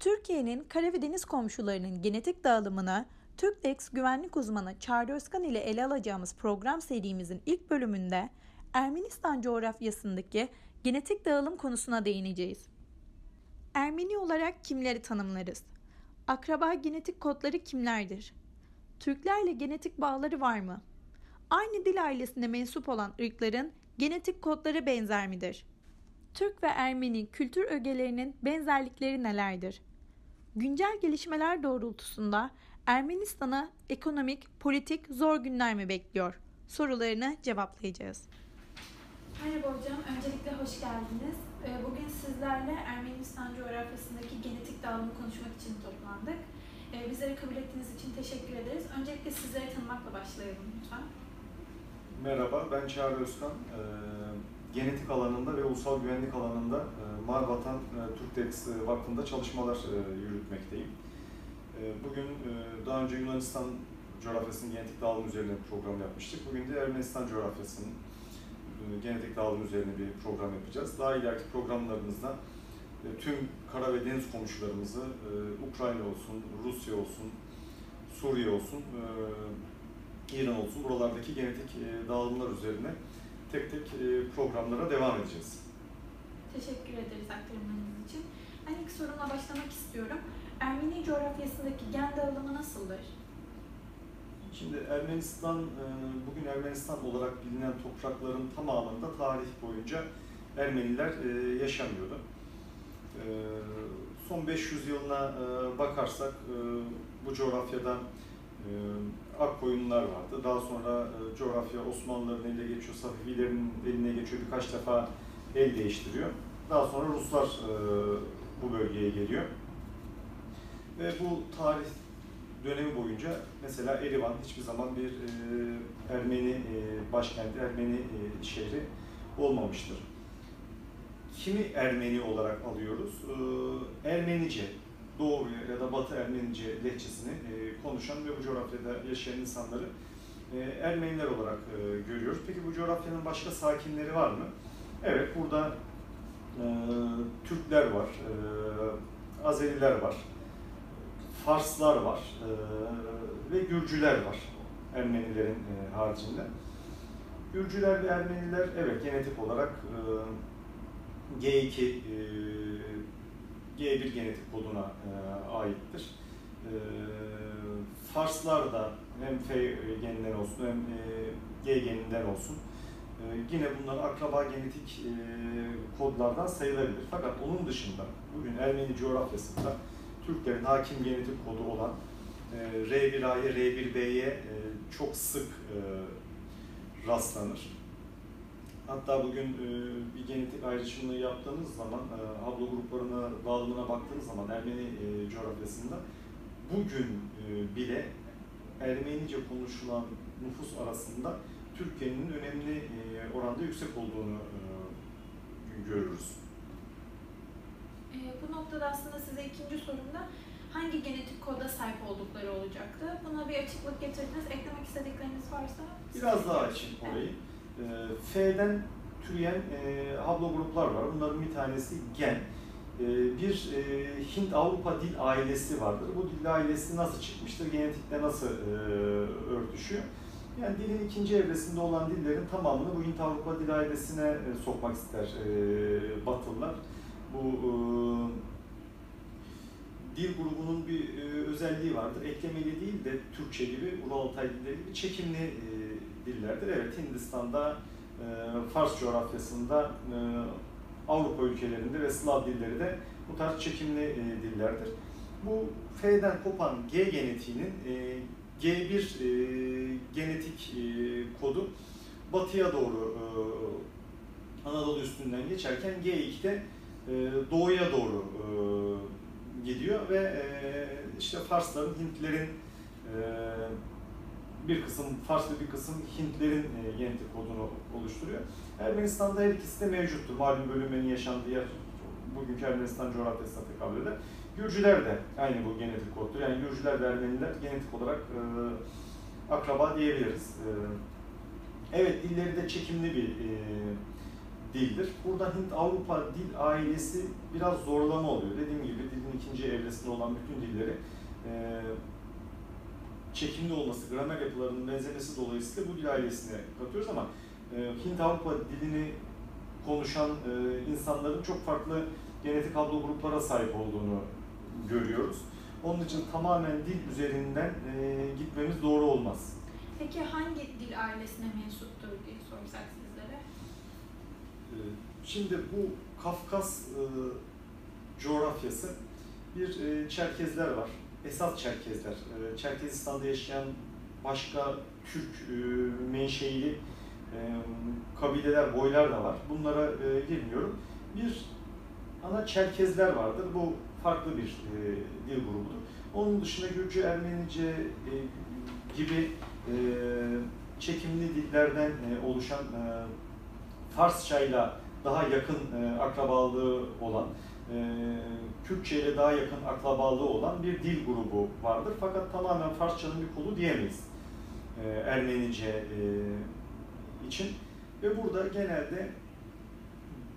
Türkiye'nin kara ve deniz komşularının genetik dağılımına Türklex güvenlik uzmanı Çağrı Özkan ile ele alacağımız program serimizin ilk bölümünde Ermenistan coğrafyasındaki genetik dağılım konusuna değineceğiz. Ermeni olarak kimleri tanımlarız? Akraba genetik kodları kimlerdir? Türklerle genetik bağları var mı? Aynı dil ailesine mensup olan ırkların genetik kodları benzer midir? Türk ve Ermeni kültür ögelerinin benzerlikleri nelerdir? Güncel gelişmeler doğrultusunda Ermenistan'a ekonomik, politik zor günler mi bekliyor? Sorularını cevaplayacağız. Merhaba hocam, öncelikle hoş geldiniz. Ee, bugün sizlerle Ermenistan coğrafyasındaki genetik dağılımı konuşmak için toplandık. Ee, bizleri kabul ettiğiniz için teşekkür ederiz. Öncelikle sizleri tanımakla başlayalım lütfen. Merhaba, ben Çağrı Özkan. Ee, genetik alanında ve ulusal güvenlik alanında e, Marvatan e, Türktex e, Vakfı'nda çalışmalar yürütmekteyim. Bugün daha önce Yunanistan coğrafyasının genetik dağılım üzerine bir program yapmıştık. Bugün de Ermenistan coğrafyasının genetik dağılım üzerine bir program yapacağız. Daha ileriki programlarımızda tüm kara ve deniz komşularımızı Ukrayna olsun, Rusya olsun, Suriye olsun, İran olsun buralardaki genetik dağılımlar üzerine tek tek programlara devam edeceğiz. Teşekkür ederiz aktarımlarınız için. Ben ilk sorumla başlamak istiyorum. Ermeni coğrafyasındaki gen dağılımı nasıldır? Şimdi Ermenistan, bugün Ermenistan olarak bilinen toprakların tamamında tarih boyunca Ermeniler yaşamıyordu. Son 500 yılına bakarsak bu coğrafyadan Akkoyunlular vardı. Daha sonra coğrafya Osmanlıların eline geçiyor, Safivilerin eline geçiyor, birkaç defa el değiştiriyor. Daha sonra Ruslar bu bölgeye geliyor. Ve bu tarih dönemi boyunca mesela Erivan hiçbir zaman bir Ermeni başkenti, Ermeni şehri olmamıştır. Kimi Ermeni olarak alıyoruz? Ermenice, Doğu ya da Batı Ermenice lehçesini konuşan ve bu coğrafyada yaşayan insanları Ermeniler olarak görüyoruz. Peki bu coğrafyanın başka sakinleri var mı? Evet, burada Türkler var, Azeriler var, Farslar var ve Gürcüler var Ermenilerin haricinde. Gürcüler ve Ermeniler evet genetik olarak G2 G1 genetik koduna aittir. Farslar da hem F geninden olsun hem G geninden olsun yine bunlar akraba genetik kodlardan sayılabilir. Fakat onun dışında bugün Ermeni coğrafyasında Türklerin hakim genetik kodu olan R1A'ya, R1B'ye çok sık rastlanır. Hatta bugün bir genetik ayrışımını yaptığınız zaman, hablo gruplarına, dağılımına baktığınız zaman Ermeni coğrafyasında bugün bile Ermenice konuşulan nüfus arasında Türkiye'nin önemli oranda yüksek olduğunu görürüz. E, bu noktada aslında size ikinci sorumda hangi genetik koda sahip oldukları olacaktı? Buna bir açıklık getirdiniz. Eklemek istedikleriniz varsa? Biraz daha açayım orayı. F'den türeyen e, hablo gruplar var. Bunların bir tanesi gen. E, bir e, Hint-Avrupa dil ailesi vardır. Bu dil ailesi nasıl çıkmıştır? Genetikle nasıl e, örtüşüyor? Yani dilin ikinci evresinde olan dillerin tamamını bu Hint-Avrupa dil ailesine e, sokmak ister e, Batılılar. Bu e, dil grubunun bir e, özelliği vardır. Eklemeli değil de Türkçe gibi, Ural Altay dilleri gibi çekimli dillerdir. Evet Hindistan'da, Fars coğrafyasında, Avrupa ülkelerinde ve Slav dilleri de bu tarz çekimli dillerdir. Bu F'den kopan G genetiğinin G1 e, genetik e, kodu batıya doğru e, Anadolu üstünden geçerken G2'de e, doğuya doğru e, gidiyor ve e, işte Farsların, Hintlerin e, bir kısım Fars ve bir kısım Hintlerin e, genetik kodunu oluşturuyor. Ermenistan'da her ikisi de mevcuttur. Malum bölünmenin yaşandığı yer bugünkü Ermenistan coğrafyasına tekabül eder. Gürcüler de aynı bu genetik koddur. Yani Gürcüler ve Ermeniler genetik olarak e, akraba diyebiliriz. E, evet dilleri de çekimli bir e, dildir. Burada Hint-Avrupa dil ailesi biraz zorlama oluyor. Dediğim gibi dilin ikinci evresi çevresinde olan bütün dilleri e, çekimli olması, gramer yapılarının benzemesi dolayısıyla bu dil ailesine katıyoruz ama e, Hint-Avrupa dilini konuşan e, insanların çok farklı genetik haplogruplara sahip olduğunu görüyoruz. Onun için tamamen dil üzerinden e, gitmemiz doğru olmaz. Peki hangi dil ailesine mensuptur diye sorsak sizlere? E, şimdi bu Kafkas e, coğrafyası bir e, Çerkezler var. Esas Çerkezler. E, Çerkezistan'da yaşayan başka Türk e, menşeili e, kabileler, boylar da var. Bunlara e, girmiyorum. Bir ana Çerkezler vardır. Bu farklı bir e, dil grubudur. Onun dışında Gürcü, Ermenice e, gibi e, çekimli dillerden e, oluşan e, Farsçayla daha yakın e, akrabalığı olan, e, Kürtçe ile daha yakın akrabalığı olan bir dil grubu vardır. Fakat tamamen Farsçanın bir kolu diyemeyiz e, Ermenice e, için. Ve burada genelde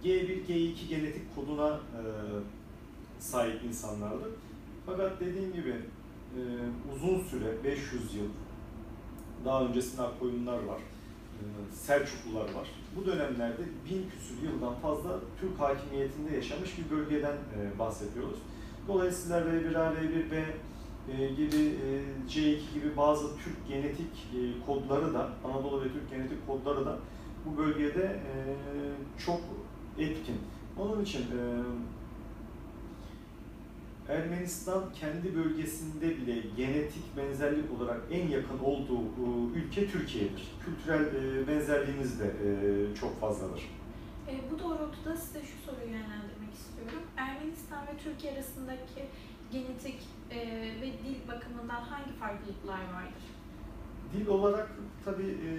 G1, G2 genetik koduna e, sahip insanlardır. Fakat dediğim gibi e, uzun süre, 500 yıl, daha öncesinde Akkoyunlar var, e, Selçuklular var. Bu dönemlerde bin küsur yıldan fazla Türk hakimiyetinde yaşamış bir bölgeden e, bahsediyoruz. Dolayısıyla R1A, R1B e, gibi e, C2 gibi bazı Türk genetik e, kodları da, Anadolu ve Türk genetik kodları da bu bölgede e, çok etkin. Onun için e, Ermenistan kendi bölgesinde bile genetik benzerlik olarak en yakın olduğu e, ülke Türkiye'dir. Kültürel e, benzerliğimiz de e, çok fazladır. E, bu doğrultuda size şu soruyu yönlendirmek istiyorum. Ermenistan ve Türkiye arasındaki genetik e, ve dil bakımından hangi farklılıklar vardır? Dil olarak tabi e,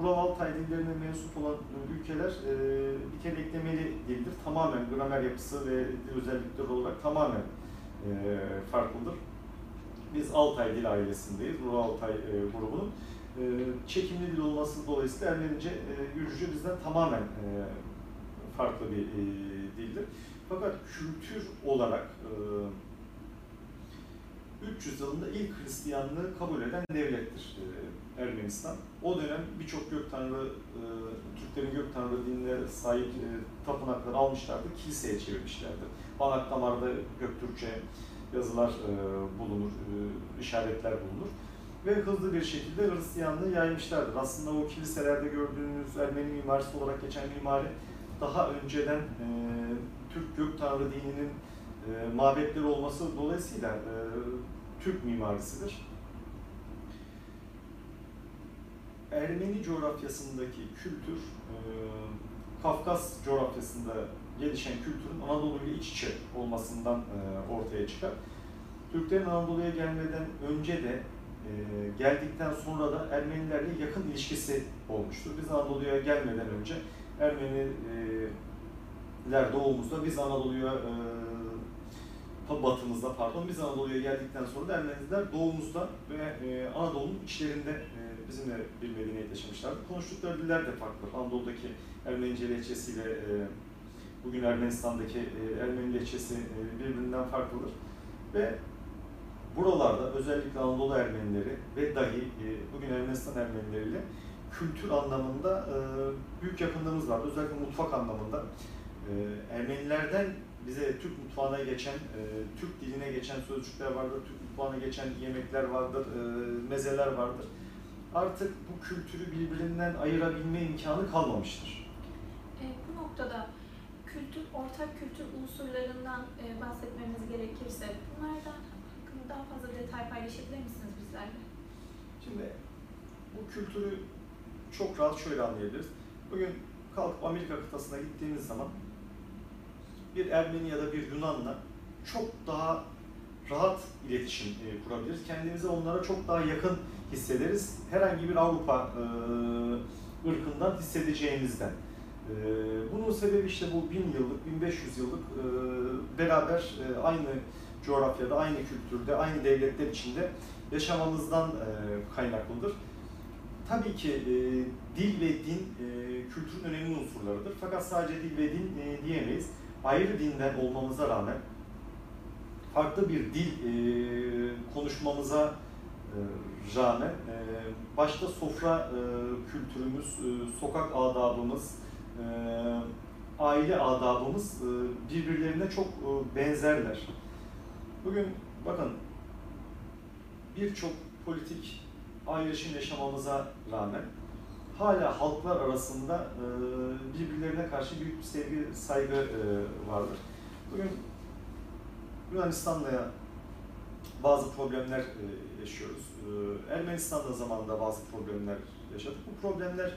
Ural Altay dillerine mensup olan ülkeler e, bir kere eklemeli dildir. Tamamen gramer yapısı ve özellikleri olarak tamamen e, farklıdır. Biz Altay dil ailesindeyiz, Ural Altay e, grubunun. E, çekimli dil olması dolayısıyla Ermenice, e, Gürcüce bizden tamamen e, farklı bir e, dildir. Fakat kültür olarak e, 300 yılında ilk Hristiyanlığı kabul eden devlettir e, Ermenistan. O dönem birçok gök tanrı, e, Türklerin gök tanrı dinine sahip e, tapınakları almışlardı, kiliseye çevirmişlerdi. Banak damarda Göktürkçe yazılar e, bulunur, e, işaretler bulunur ve hızlı bir şekilde Hristiyanlığı yaymışlardır. Aslında o kiliselerde gördüğünüz Ermeni mimarisi olarak geçen mimari daha önceden e, Türk gök tanrı dininin e, mabetleri olması dolayısıyla e, Türk mimarisidir. Ermeni coğrafyasındaki kültür, e, Kafkas coğrafyasında gelişen kültürün Anadolu ile iç içe olmasından e, ortaya çıkar. Türklerin Anadolu'ya gelmeden önce de e, geldikten sonra da Ermenilerle yakın ilişkisi olmuştur. Biz Anadolu'ya gelmeden önce Ermeniler doğumuzda, biz Anadolu'ya e, batımızda pardon, biz Anadolu'ya geldikten sonra da Ermeniler doğumuzda ve Anadolu'nun içlerinde bizimle bir medeniyet yaşamışlardı. Konuştukları diller de farklı. Anadolu'daki Ermenice lehçesiyle e, bugün Ermenistan'daki e, Ermeni lehçesi e, birbirinden farklıdır. Ve buralarda özellikle Anadolu Ermenileri ve dahi e, bugün Ermenistan Ermenileriyle kültür anlamında e, büyük yakınlığımız var. Özellikle mutfak anlamında. E, Ermenilerden bize Türk mutfağına geçen, e, Türk diline geçen sözcükler vardır, Türk mutfağına geçen yemekler vardır, e, mezeler vardır. Artık bu kültürü birbirinden ayırabilme imkanı kalmamıştır. E, bu noktada kültür, ortak kültür unsurlarından e, bahsetmemiz gerekirse bunlardan hakkında daha fazla detay paylaşabilir misiniz bizlerle? Şimdi bu kültürü çok rahat şöyle anlayabiliriz. Bugün kalkıp Amerika kıtasına gittiğimiz zaman bir Ermeni ya da bir Yunan'la çok daha rahat iletişim e, kurabiliriz. Kendimizi onlara çok daha yakın hissederiz. Herhangi bir Avrupa e, ırkından hissedeceğimizden. E, bunun sebebi işte bu bin yıllık, 1500 yıllık e, beraber e, aynı coğrafyada, aynı kültürde, aynı devletler içinde yaşamamızdan e, kaynaklıdır. Tabii ki e, dil ve din e, kültürün önemli unsurlarıdır. Fakat sadece dil ve din e, diyemeyiz. Ayrı dinden olmamıza rağmen farklı bir dil e, konuşmamıza e, rağmen e, başta sofra e, kültürümüz, e, sokak adabımız, e, aile adabımız e, birbirlerine çok e, benzerler. Bugün bakın birçok politik ayrışım yaşamamıza rağmen hala halklar arasında e, birbirlerine karşı büyük bir sevgi, saygı e, vardır. Bugün Yunanistan'la bazı problemler e, yaşıyoruz. E, Ermenistan'da zamanında bazı problemler yaşadık. Bu problemler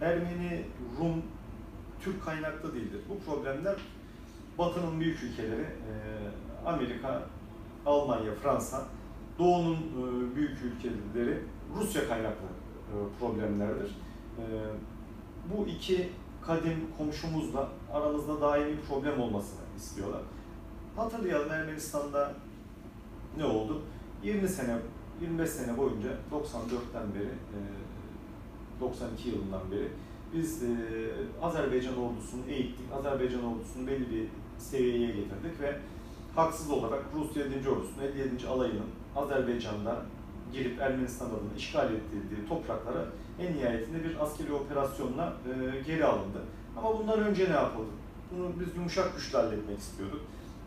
Ermeni, Rum, Türk kaynaklı değildir. Bu problemler Batı'nın büyük ülkeleri, e, Amerika, Almanya, Fransa, Doğu'nun büyük ülkeleri Rusya kaynaklı problemlerdir. Bu iki kadim komşumuzla aramızda daimi problem olmasını istiyorlar. Hatırlayalım Ermenistan'da ne oldu? 20 sene, 25 sene boyunca 94'ten beri, 92 yılından beri biz Azerbaycan ordusunu eğittik. Azerbaycan ordusunu belli bir seviyeye getirdik ve haksız olarak Rus 7. ordusunun 57. alayının Azerbaycan'da girip Ermenistan adına işgal ettiği topraklara en nihayetinde bir askeri operasyonla e, geri alındı. Ama bundan önce ne yapıldı? Bunu biz yumuşak güçle halletmek istiyorduk.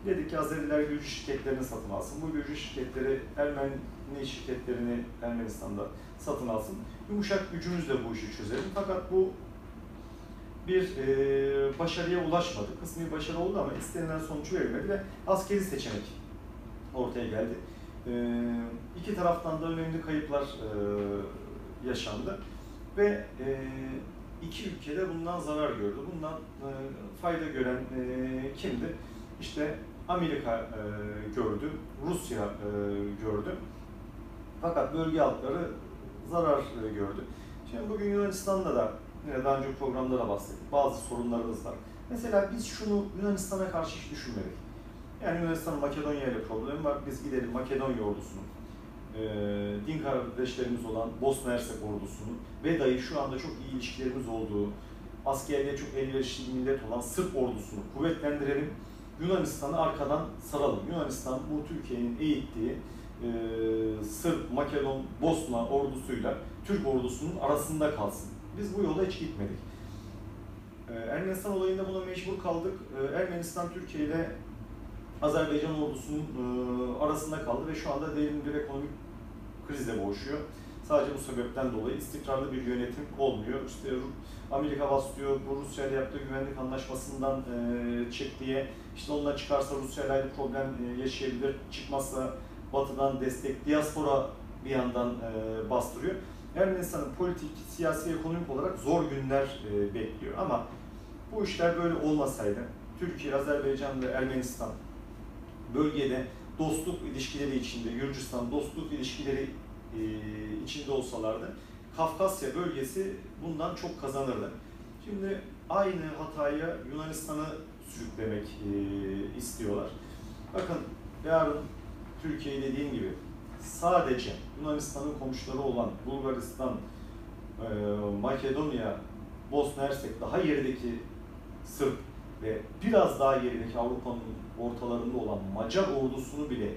Dedik ki Azeriler gücü şirketlerini satın alsın. Bu gücü şirketleri Ermeni şirketlerini Ermenistan'da satın alsın. Yumuşak gücümüzle bu işi çözelim. Fakat bu bir e, başarıya ulaşmadı. Kısmi başarı oldu ama istenilen sonucu verilmedi ve askeri seçenek ortaya geldi. E, iki taraftan da önemli kayıplar e, yaşandı ve e, iki ülkede bundan zarar gördü. Bundan e, fayda gören e, kimdi? İşte Amerika e, gördü, Rusya e, gördü. Fakat bölge halkları zarar e, gördü. Şimdi bugün Yunanistan'da da yine daha önce programda da bahsettik. Bazı sorunlarımız var. Mesela biz şunu Yunanistan'a karşı hiç düşünmedik. Yani Yunanistan'ın Makedonya ile problemi var. Biz gidelim Makedonya ordusunun, e, din kardeşlerimiz olan Bosna Hersek ordusunun ve dahi şu anda çok iyi ilişkilerimiz olduğu, askerliğe çok elverişli millet olan Sırp ordusunu kuvvetlendirelim. Yunanistan'ı arkadan saralım. Yunanistan bu Türkiye'nin eğittiği e, Sırp, Makedon, Bosna ordusuyla Türk ordusunun arasında kalsın. Biz bu yola hiç gitmedik. Ee, Ermenistan olayında buna mecbur kaldık. Ee, Ermenistan Türkiye ile Azerbaycan ordusunun e, arasında kaldı ve şu anda derin bir ekonomik krizle boğuşuyor. Sadece bu sebepten dolayı istikrarlı bir yönetim olmuyor. İşte Amerika bastıyor, bu Rusya ile yaptığı güvenlik anlaşmasından e, çek diye, işte onunla çıkarsa Rusya ile ayrı problem e, yaşayabilir, çıkmazsa Batı'dan destek, diaspora bir yandan bastırıyor. Ermenistan'ın politik, siyasi, ekonomik olarak zor günler e, bekliyor. Ama bu işler böyle olmasaydı, Türkiye, Azerbaycan ve Ermenistan bölgede dostluk ilişkileri içinde, Gürcistan dostluk ilişkileri e, içinde olsalardı, Kafkasya bölgesi bundan çok kazanırdı. Şimdi aynı hataya Yunanistan'ı sürüklemek e, istiyorlar. Bakın yarın Türkiye dediğim gibi sadece Yunanistan'ın komşuları olan Bulgaristan, e, Makedonya, Bosna Hersek daha gerideki Sırp ve biraz daha gerideki Avrupa'nın ortalarında olan Macar ordusunu bile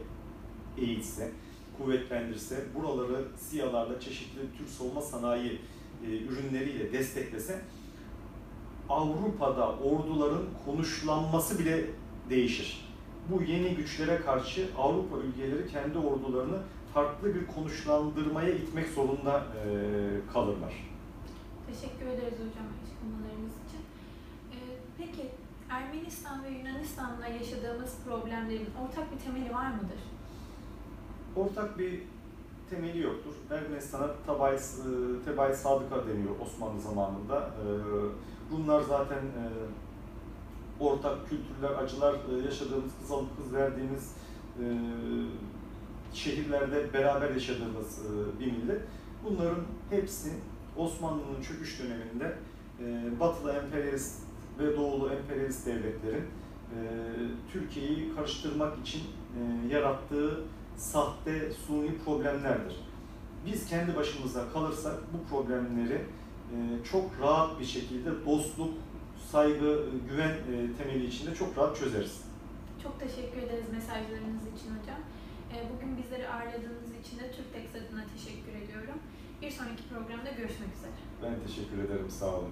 eğitse, kuvvetlendirse, buraları siyalarla çeşitli Türk savunma sanayi e, ürünleriyle desteklese Avrupa'da orduların konuşlanması bile değişir. Bu yeni güçlere karşı Avrupa ülkeleri kendi ordularını farklı bir konuşlandırmaya itmek zorunda e, kalırlar. Teşekkür ederiz hocam açıklamalarınız için. E, peki Ermenistan ve Yunanistan'la yaşadığımız problemlerin ortak bir temeli var mıdır? Ortak bir temeli yoktur. Ermenistan'a Tabay, Tebay Sadıka deniyor Osmanlı zamanında. E, bunlar zaten e, ortak kültürler, acılar e, yaşadığımız, kız alıp kız verdiğimiz e, şehirlerde beraber yaşadığımız e, bir millet. Bunların hepsi Osmanlı'nın çöküş döneminde e, batılı emperyalist ve doğulu emperyalist devletlerin e, Türkiye'yi karıştırmak için yarattığı sahte, suni problemlerdir. Biz kendi başımıza kalırsak bu problemleri çok rahat bir şekilde dostluk, saygı, güven temeli içinde çok rahat çözeriz. Çok teşekkür ederiz mesajlarınız için hocam. E, bugün bizleri ağırladığınız için de Türktex adına teşekkür ediyorum. Bir sonraki programda görüşmek üzere. Ben teşekkür ederim. Sağ olun.